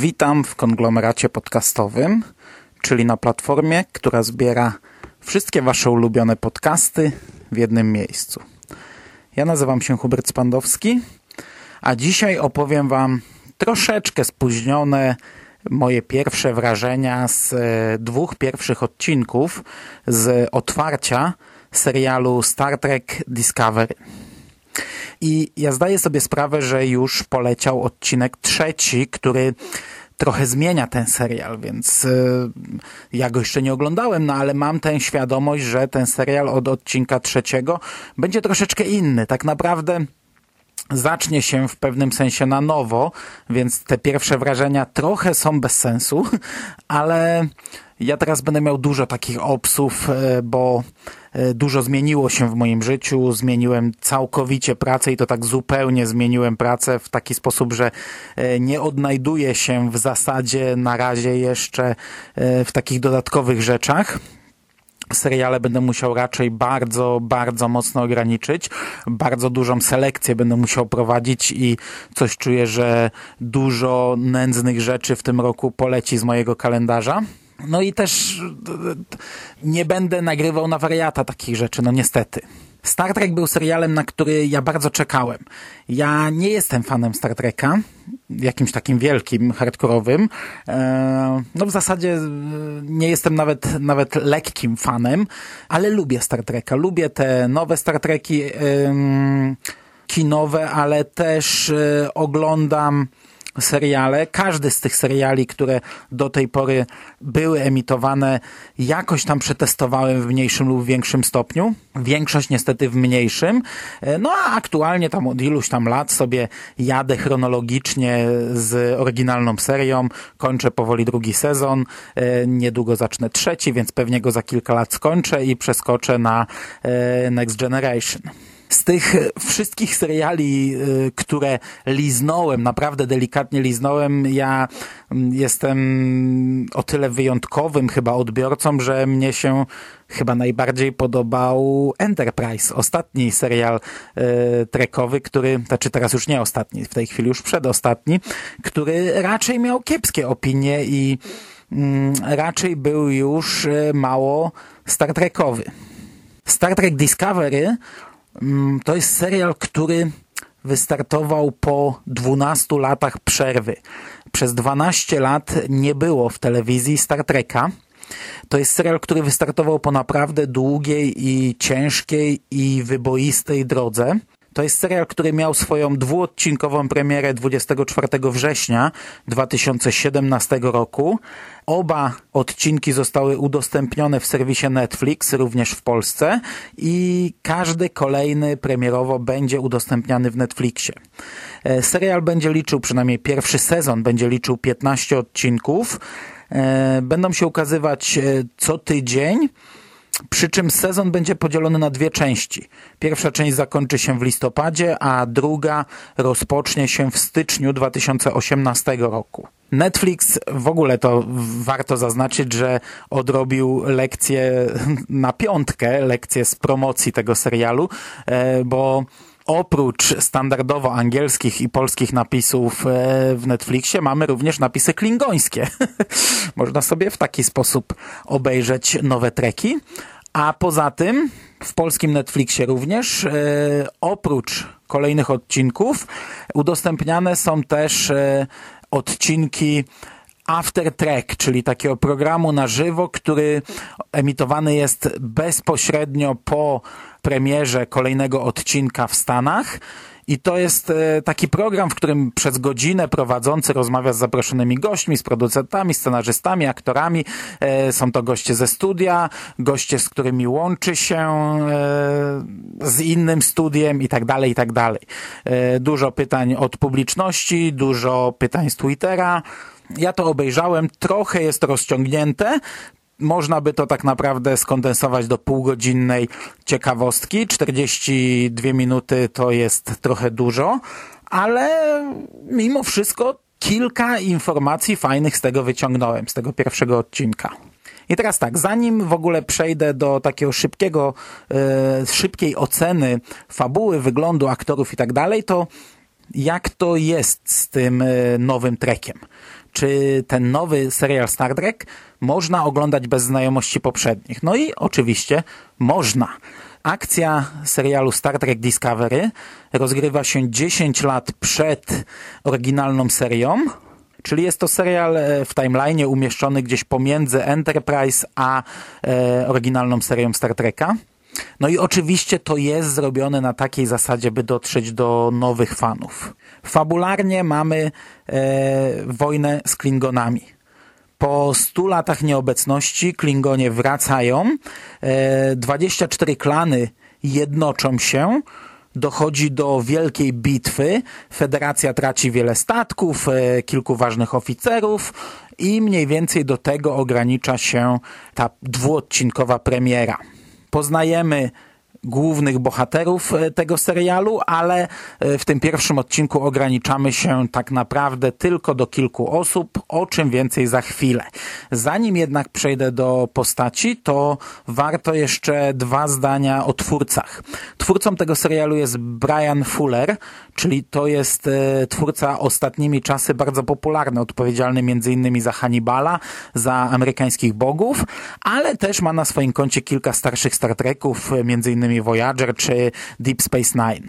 Witam w konglomeracie podcastowym, czyli na platformie, która zbiera wszystkie Wasze ulubione podcasty w jednym miejscu. Ja nazywam się Hubert Spandowski, a dzisiaj opowiem Wam troszeczkę spóźnione moje pierwsze wrażenia z e, dwóch pierwszych odcinków z otwarcia serialu Star Trek Discovery. I ja zdaję sobie sprawę, że już poleciał odcinek trzeci, który trochę zmienia ten serial, więc y, ja go jeszcze nie oglądałem, no ale mam tę świadomość, że ten serial od odcinka trzeciego będzie troszeczkę inny. Tak naprawdę zacznie się w pewnym sensie na nowo, więc te pierwsze wrażenia trochę są bez sensu, ale ja teraz będę miał dużo takich obsów, e, bo e, dużo zmieniło się w moim życiu. Zmieniłem całkowicie pracę i to tak zupełnie zmieniłem pracę w taki sposób, że e, nie odnajduję się w zasadzie na razie jeszcze w takich dodatkowych rzeczach seriale będę musiał raczej bardzo, bardzo mocno ograniczyć. Bardzo dużą selekcję będę musiał prowadzić i coś czuję, że dużo nędznych rzeczy w tym roku poleci z mojego kalendarza. No i też nie będę nagrywał na wariata takich rzeczy, no niestety. Star Trek był serialem, na który ja bardzo czekałem. Ja nie jestem fanem Star Treka, jakimś takim wielkim, hardkorowym. E, no w zasadzie e, nie jestem nawet, nawet lekkim fanem, ale lubię Star Treka. Lubię te nowe Star Treki kinowe, ale też e, oglądam seriale. Każdy z tych seriali, które do tej pory były emitowane, jakoś tam przetestowałem w mniejszym lub większym stopniu. Większość niestety w mniejszym. No a aktualnie tam od iluś tam lat sobie jadę chronologicznie z oryginalną serią. Kończę powoli drugi sezon. E, niedługo zacznę trzeci, więc pewnie go za kilka lat skończę i przeskoczę na e, Next Generation z tych wszystkich seriali, y, które liznąłem, naprawdę delikatnie liznąłem, ja mm, jestem o tyle wyjątkowym chyba odbiorcą, że mnie się chyba najbardziej podobał Enterprise, ostatni serial y, trekowy, który, znaczy teraz już nie ostatni, w tej chwili już przedostatni, który raczej miał kiepskie opinie i mm, raczej był już mało Star Trekowy. Star Trek Discovery to jest serial, który wystartował po 12 latach przerwy. Przez 12 lat nie było w telewizji Star Treka. To jest serial, który wystartował po naprawdę długiej i ciężkiej i wyboistej drodze. To jest serial, który miał swoją dwuodcinkową premierę 24 września 2017 roku. Oba odcinki zostały udostępnione w serwisie Netflix, również w Polsce i każdy kolejny premierowo będzie udostępniany w Netflixie. E, serial będzie liczył, przynajmniej pierwszy sezon będzie liczył 15 odcinków. E, będą się ukazywać e, co tydzień przy czym sezon będzie podzielony na dwie części. Pierwsza część zakończy się w listopadzie, a druga rozpocznie się w styczniu 2018 roku. Netflix w ogóle to warto zaznaczyć, że odrobił lekcję na piątkę, lekcję z promocji tego serialu, e, bo oprócz standardowo angielskich i polskich napisów e, w Netflixie mamy również napisy klingońskie. Można sobie w taki sposób obejrzeć nowe treki. A poza tym w polskim Netflixie również e, oprócz kolejnych odcinków udostępniane są też e, odcinki After Track, czyli takiego programu na żywo, który emitowany jest bezpośrednio po premierze kolejnego odcinka w Stanach I to jest e, taki program, w którym przez godzinę prowadzący rozmawia z zaproszonymi gośćmi, z producentami, scenarzystami, aktorami. E, są to goście ze studia, goście, z którymi łączy się e, z innym studiem i tak dalej, i tak dalej. Dużo pytań od publiczności, dużo pytań z Twittera. Ja to obejrzałem, trochę jest rozciągnięte, można by to tak naprawdę skondensować do półgodzinnej ciekawostki. 42 minuty to jest trochę dużo, ale mimo wszystko kilka informacji fajnych z tego wyciągnąłem, z tego pierwszego odcinka. I teraz tak, zanim w ogóle przejdę do takiego szybkiego, e, szybkiej oceny fabuły, wyglądu aktorów i tak dalej, to jak to jest z tym e, nowym trekiem? Czy ten nowy serial Star Trek można oglądać bez znajomości poprzednich. No i oczywiście można. Akcja serialu Star Trek Discovery rozgrywa się 10 lat przed oryginalną serią, czyli jest to serial e, w timeline umieszczony gdzieś pomiędzy Enterprise a e, oryginalną serią Star Treka. No i oczywiście to jest zrobione na takiej zasadzie, by dotrzeć do nowych fanów. Fabularnie mamy e, wojnę z Klingonami. Po 100 latach nieobecności Klingonie wracają, e, 24 klany jednoczą się, dochodzi do wielkiej bitwy, Federacja traci wiele statków, e, kilku ważnych oficerów i mniej więcej do tego ogranicza się ta dwuodcinkowa premiera. Poznajemy głównych bohaterów e, tego serialu, ale e, w tym pierwszym odcinku ograniczamy się tak naprawdę tylko do kilku osób, o czym więcej za chwilę. Zanim jednak przejdę do postaci, to warto jeszcze dwa zdania o twórcach. Twórcą tego serialu jest Brian Fuller, czyli to jest e, twórca ostatnimi czasy bardzo popularny, odpowiedzialny innymi za Hannibala, za amerykańskich bogów, ale też ma na swoim koncie kilka starszych Star Treków, między innymi Voyager czy Deep Space Nine.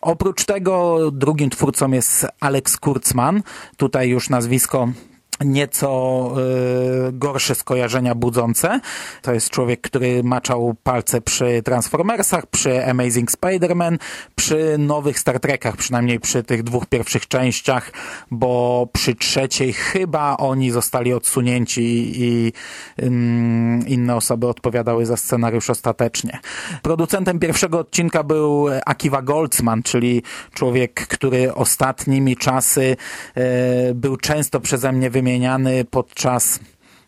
Oprócz tego drugim twórcą jest Alex Kurtzman. Tutaj już nazwisko nieco y, gorsze skojarzenia budzące. To jest człowiek, który maczał palce przy Transformersach, przy Amazing Spider-Man, przy nowych Star Trekach, przynajmniej przy tych dwóch pierwszych częściach, bo przy trzeciej chyba oni zostali odsunięci i y, inne osoby odpowiadały za scenariusz ostatecznie. Producentem pierwszego odcinka był Akiva Goldsman, czyli człowiek, który ostatnimi czasy y, był często przeze mnie wymieniony wymieniany podczas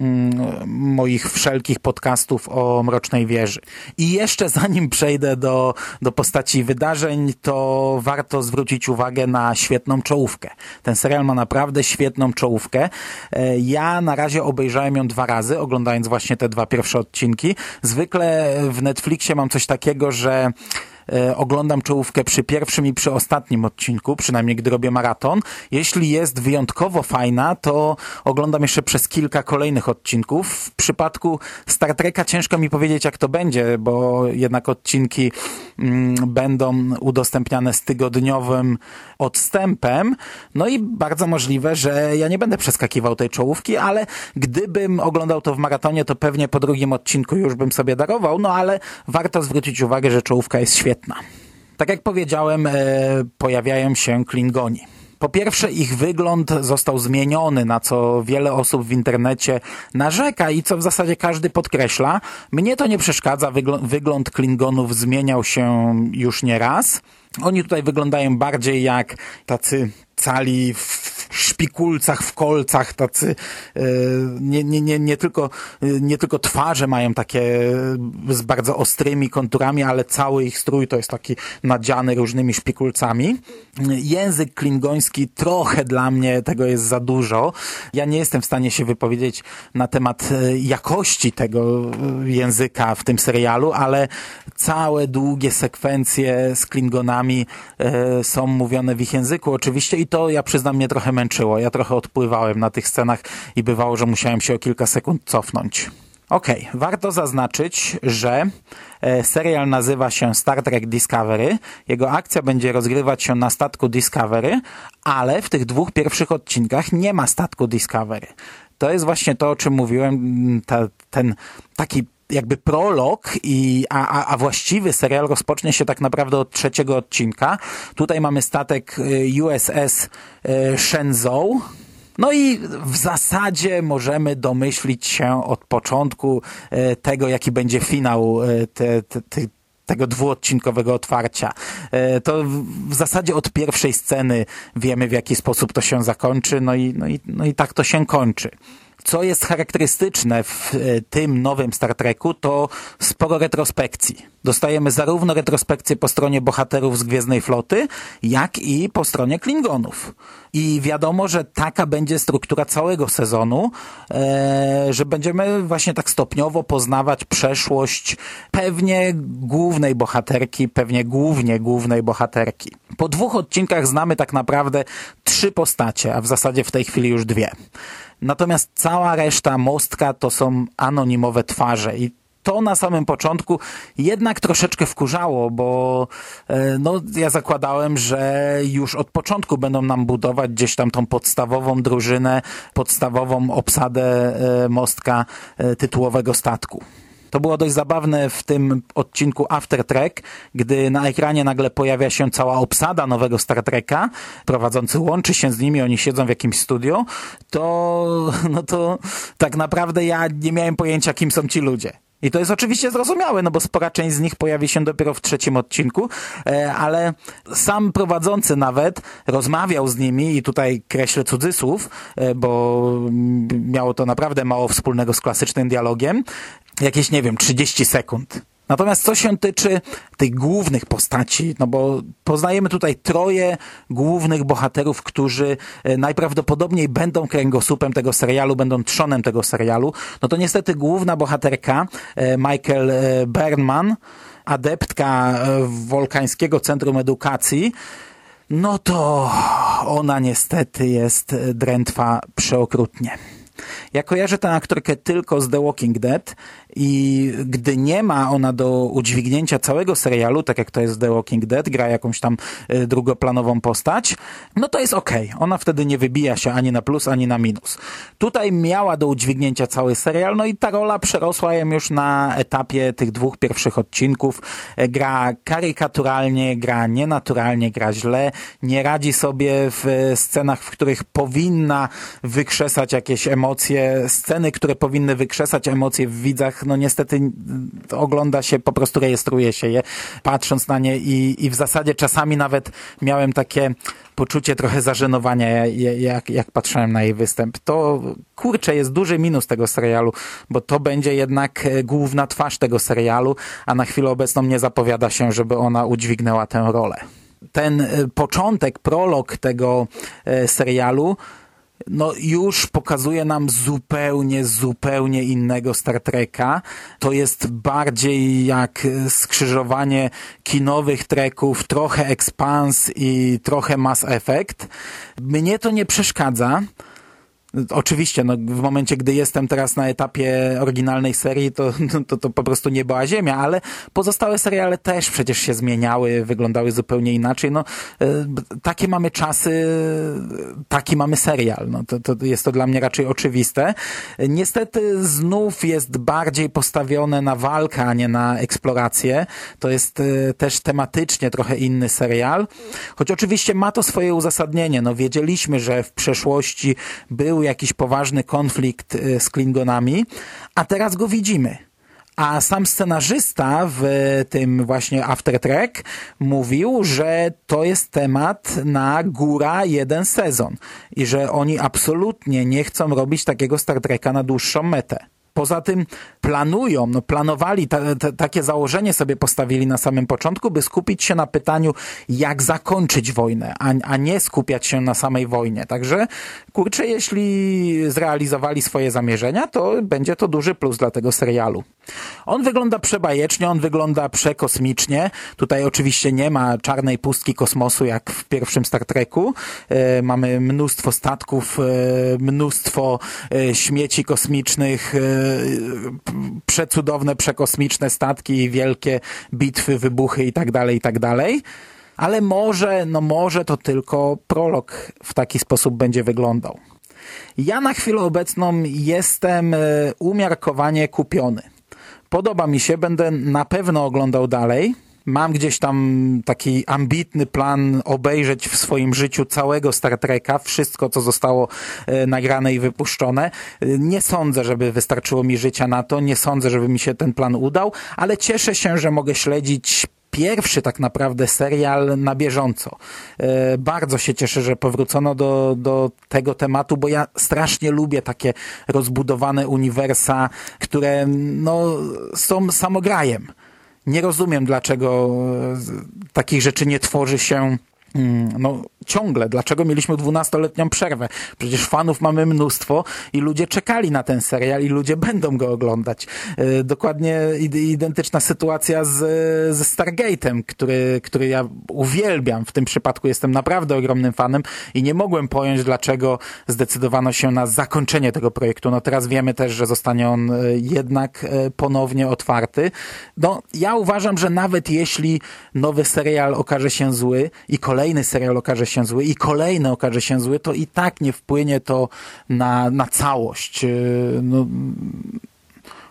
mm, moich wszelkich podcastów o Mrocznej Wieży. I jeszcze zanim przejdę do, do postaci wydarzeń, to warto zwrócić uwagę na świetną czołówkę. Ten serial ma naprawdę świetną czołówkę. E, ja na razie obejrzałem ją dwa razy, oglądając właśnie te dwa pierwsze odcinki. Zwykle w Netflixie mam coś takiego, że E, oglądam czołówkę przy pierwszym i przy ostatnim odcinku, przynajmniej gdy robię maraton. Jeśli jest wyjątkowo fajna, to oglądam jeszcze przez kilka kolejnych odcinków. W przypadku Star Treka ciężko mi powiedzieć, jak to będzie, bo jednak odcinki mm, będą udostępniane z tygodniowym odstępem. No i bardzo możliwe, że ja nie będę przeskakiwał tej czołówki, ale gdybym oglądał to w maratonie, to pewnie po drugim odcinku już bym sobie darował, no ale warto zwrócić uwagę, że czołówka jest świetna świetna. Tak jak powiedziałem, e, pojawiają się Klingoni. Po pierwsze, ich wygląd został zmieniony, na co wiele osób w internecie narzeka i co w zasadzie każdy podkreśla. Mnie to nie przeszkadza, wygląd Klingonów zmieniał się już nie raz. Oni tutaj wyglądają bardziej jak tacy cali w szpikulcach, w kolcach, tacy e, nie, nie, nie, nie, tylko, nie tylko twarze mają takie z bardzo ostrymi konturami, ale cały ich strój to jest taki nadziany różnymi szpikulcami. Język klingoński trochę dla mnie tego jest za dużo. Ja nie jestem w stanie się wypowiedzieć na temat e, jakości tego języka w tym serialu, ale całe długie sekwencje z klingonami e, są mówione w ich języku oczywiście i to ja przyznam mnie trochę męczyło. Ja trochę odpływałem na tych scenach i bywało, że musiałem się o kilka sekund cofnąć. Okej, okay. warto zaznaczyć, że e, serial nazywa się Star Trek Discovery. Jego akcja będzie rozgrywać się na statku Discovery, ale w tych dwóch pierwszych odcinkach nie ma statku Discovery. To jest właśnie to, o czym mówiłem, ta, ten taki jakby prolog, i, a, a, właściwy serial rozpocznie się tak naprawdę od trzeciego odcinka. Tutaj mamy statek y, USS y, Shenzhou, no i w zasadzie możemy domyślić się od początku y, tego, jaki będzie finał te, te, te, tego dwuodcinkowego otwarcia. To w zasadzie od pierwszej sceny wiemy, w jaki sposób to się zakończy, no i, no i, no i tak to się kończy. Co jest charakterystyczne w e, tym nowym Star Treku, to sporo retrospekcji. Dostajemy zarówno retrospekcje po stronie bohaterów z Gwiezdnej Floty, jak i po stronie Klingonów. I wiadomo, że taka będzie struktura całego sezonu, e, że będziemy właśnie tak stopniowo poznawać przeszłość pewnie głównej bohaterki, pewnie głównie głównej bohaterki. Po dwóch odcinkach znamy tak naprawdę trzy postacie, a w zasadzie w tej chwili już dwie. Natomiast cała reszta mostka to są anonimowe twarze i to na samym początku jednak troszeczkę wkurzało, bo e, no, ja zakładałem, że już od początku będą nam budować gdzieś tam tą podstawową drużynę, podstawową obsadę e, mostka e, tytułowego statku. To było dość zabawne w tym odcinku After Trek, gdy na ekranie nagle pojawia się cała obsada nowego Star Treka, prowadzący łączy się z nimi, oni siedzą w jakimś studio, to, no to tak naprawdę ja nie miałem pojęcia, kim są ci ludzie. I to jest oczywiście zrozumiałe, no bo spora część z nich pojawi się dopiero w trzecim odcinku, e, ale sam prowadzący nawet rozmawiał z nimi i tutaj kreślę cudzysłów, e, bo miało to naprawdę mało wspólnego z klasycznym dialogiem. Jakieś, nie wiem, 30 sekund. Natomiast co się tyczy tych głównych postaci, no bo poznajemy tutaj troje głównych bohaterów, którzy e, najprawdopodobniej będą kręgosłupem tego serialu, będą trzonem tego serialu, no to niestety główna bohaterka e, Michael e, Bernman, adeptka Wolkańskiego Centrum Edukacji, no to ona niestety jest drętwa przeokrutnie. Ja kojarzę tę aktorkę tylko z The Walking Dead i gdy nie ma ona do udźwignięcia całego serialu, tak jak to jest The Walking Dead, gra jakąś tam e, drugoplanową postać, no to jest okej. Okay. Ona wtedy nie wybija się ani na plus, ani na minus. Tutaj miała do udźwignięcia cały serial, no i ta rola przerosła ją już na etapie tych dwóch pierwszych odcinków. E, gra karykaturalnie, gra nienaturalnie, gra źle, nie radzi sobie w scenach, w których powinna wykrzesać jakieś emocje, sceny, które powinny wykrzesać emocje w widzach, no niestety ogląda się, po prostu rejestruje się je, patrząc na nie i, i w zasadzie czasami nawet miałem takie poczucie trochę zażenowania, jak, jak patrzyłem na jej występ. To kurczę, jest duży minus tego serialu, bo to będzie jednak e, główna twarz tego serialu, a na chwilę obecną nie zapowiada się, żeby ona udźwignęła tę rolę. Ten e, początek, prolog tego e, serialu no już pokazuje nam zupełnie, zupełnie innego Star Treka. To jest bardziej jak skrzyżowanie kinowych treków, trochę Expans i trochę Mass Effect. Mnie to nie przeszkadza. Oczywiście, no, w momencie, gdy jestem teraz na etapie oryginalnej serii, to, to, to po prostu nie była ziemia, ale pozostałe seriale też przecież się zmieniały, wyglądały zupełnie inaczej. No, e, takie mamy czasy, taki mamy serial. No, to, to jest to dla mnie raczej oczywiste. Niestety znów jest bardziej postawione na walkę, a nie na eksplorację. To jest e, też tematycznie trochę inny serial. Choć oczywiście ma to swoje uzasadnienie. No, wiedzieliśmy, że w przeszłości był był jakiś poważny konflikt y, z Klingonami, a teraz go widzimy. A sam scenarzysta w tym właśnie After Track mówił, że to jest temat na góra jeden sezon i że oni absolutnie nie chcą robić takiego Star Treka na dłuższą metę. Poza tym planują, no planowali, ta, ta, takie założenie sobie postawili na samym początku, by skupić się na pytaniu, jak zakończyć wojnę, a, a nie skupiać się na samej wojnie. Także, kurczę, jeśli zrealizowali swoje zamierzenia, to będzie to duży plus dla tego serialu. On wygląda przebajecznie, on wygląda przekosmicznie. Tutaj oczywiście nie ma czarnej pustki kosmosu, jak w pierwszym Star Treku. E, mamy mnóstwo statków, e, mnóstwo e, śmieci kosmicznych, przecudowne, przekosmiczne statki, wielkie bitwy, wybuchy i tak dalej, i tak. Ale może, no może to tylko prolog w taki sposób będzie wyglądał. Ja na chwilę obecną jestem umiarkowanie kupiony Podoba mi się, będę na pewno oglądał dalej. Mam gdzieś tam taki ambitny plan obejrzeć w swoim życiu całego Star Treka, wszystko co zostało e, nagrane i wypuszczone. E, Nie sądzę, żeby wystarczyło mi życia na to, nie sądzę, żeby mi się ten plan udał, ale cieszę się, że mogę śledzić pierwszy tak naprawdę serial na bieżąco. E, Bardzo się cieszę, że powrócono do, do tego tematu, bo ja strasznie lubię takie rozbudowane uniwersa, które no, są samograjem. Nie rozumiem, dlaczego e, takich rzeczy nie tworzy się mm, no, ciągle. Dlaczego mieliśmy 12-letnią przerwę? Przecież fanów mamy mnóstwo i ludzie czekali na ten serial i ludzie będą go oglądać. E, Dokładnie id- identyczna sytuacja z, ze Stargate'em, który, który ja uwielbiam. W tym przypadku jestem naprawdę ogromnym fanem i nie mogłem pojąć, dlaczego zdecydowano się na zakończenie tego projektu. No teraz wiemy też, że zostanie on e, jednak e, ponownie otwarty. No, ja uważam, że nawet jeśli nowy serial okaże się zły i kolejny serial okaże się zły i kolejny okaże się zły, to i tak nie wpłynie to na, na całość. E, No,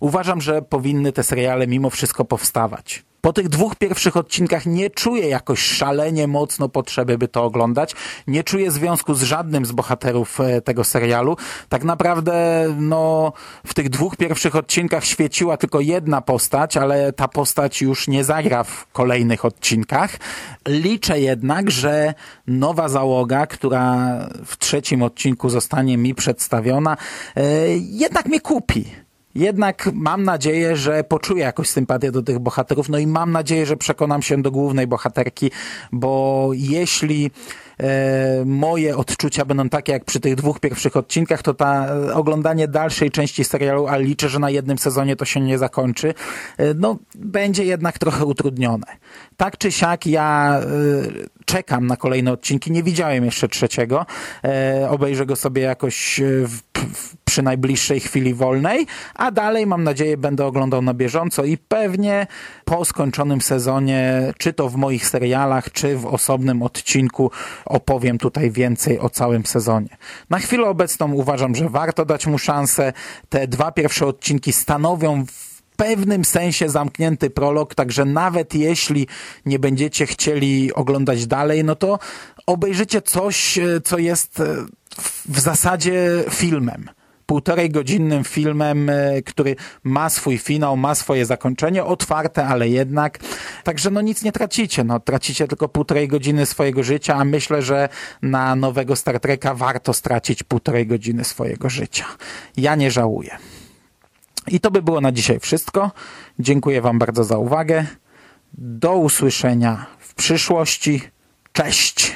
uważam, że powinny te seriale mimo wszystko powstawać. Po tych dwóch pierwszych odcinkach nie czuję jakoś szalenie mocno potrzeby, by to oglądać. Nie czuję związku z żadnym z bohaterów e, tego serialu. Tak naprawdę, no, w tych dwóch pierwszych odcinkach świeciła tylko jedna postać, ale ta postać już nie zagra w kolejnych odcinkach. Liczę jednak, że nowa załoga, która w trzecim odcinku zostanie mi przedstawiona, e, jednak mnie kupi. Jednak mam nadzieję, że poczuję jakąś sympatię do tych bohaterów, no i mam nadzieję, że przekonam się do głównej bohaterki, bo jeśli moje odczucia będą takie jak przy tych dwóch pierwszych odcinkach, to ta e, oglądanie dalszej części serialu, a liczę, że na jednym sezonie to się nie zakończy, e, no będzie jednak trochę utrudnione. Tak czy siak ja e, czekam na kolejne odcinki, nie widziałem jeszcze trzeciego, e, obejrzę go sobie jakoś e, w, w, przy najbliższej chwili wolnej, a dalej mam nadzieję będę oglądał na bieżąco i pewnie po skończonym sezonie, czy to w moich serialach, czy w osobnym odcinku opowiem tutaj więcej o całym sezonie. Na chwilę obecną uważam, że warto dać mu szansę. Te dwa pierwsze odcinki stanowią w pewnym sensie zamknięty prolog, także nawet jeśli nie będziecie chcieli oglądać dalej, no to obejrzycie coś, e, co jest e, w- w zasadzie filmem. Półtorej godzinnym filmem, e, który ma swój finał, ma swoje zakończenie, otwarte, ale jednak. Także no nic nie tracicie, no tracicie tylko półtorej godziny swojego życia, a myślę, że na nowego Star Treka warto stracić półtorej godziny swojego życia. Ja nie żałuję. I to by było na dzisiaj wszystko. Dziękuję Wam bardzo za uwagę. Do usłyszenia w przyszłości. Cześć!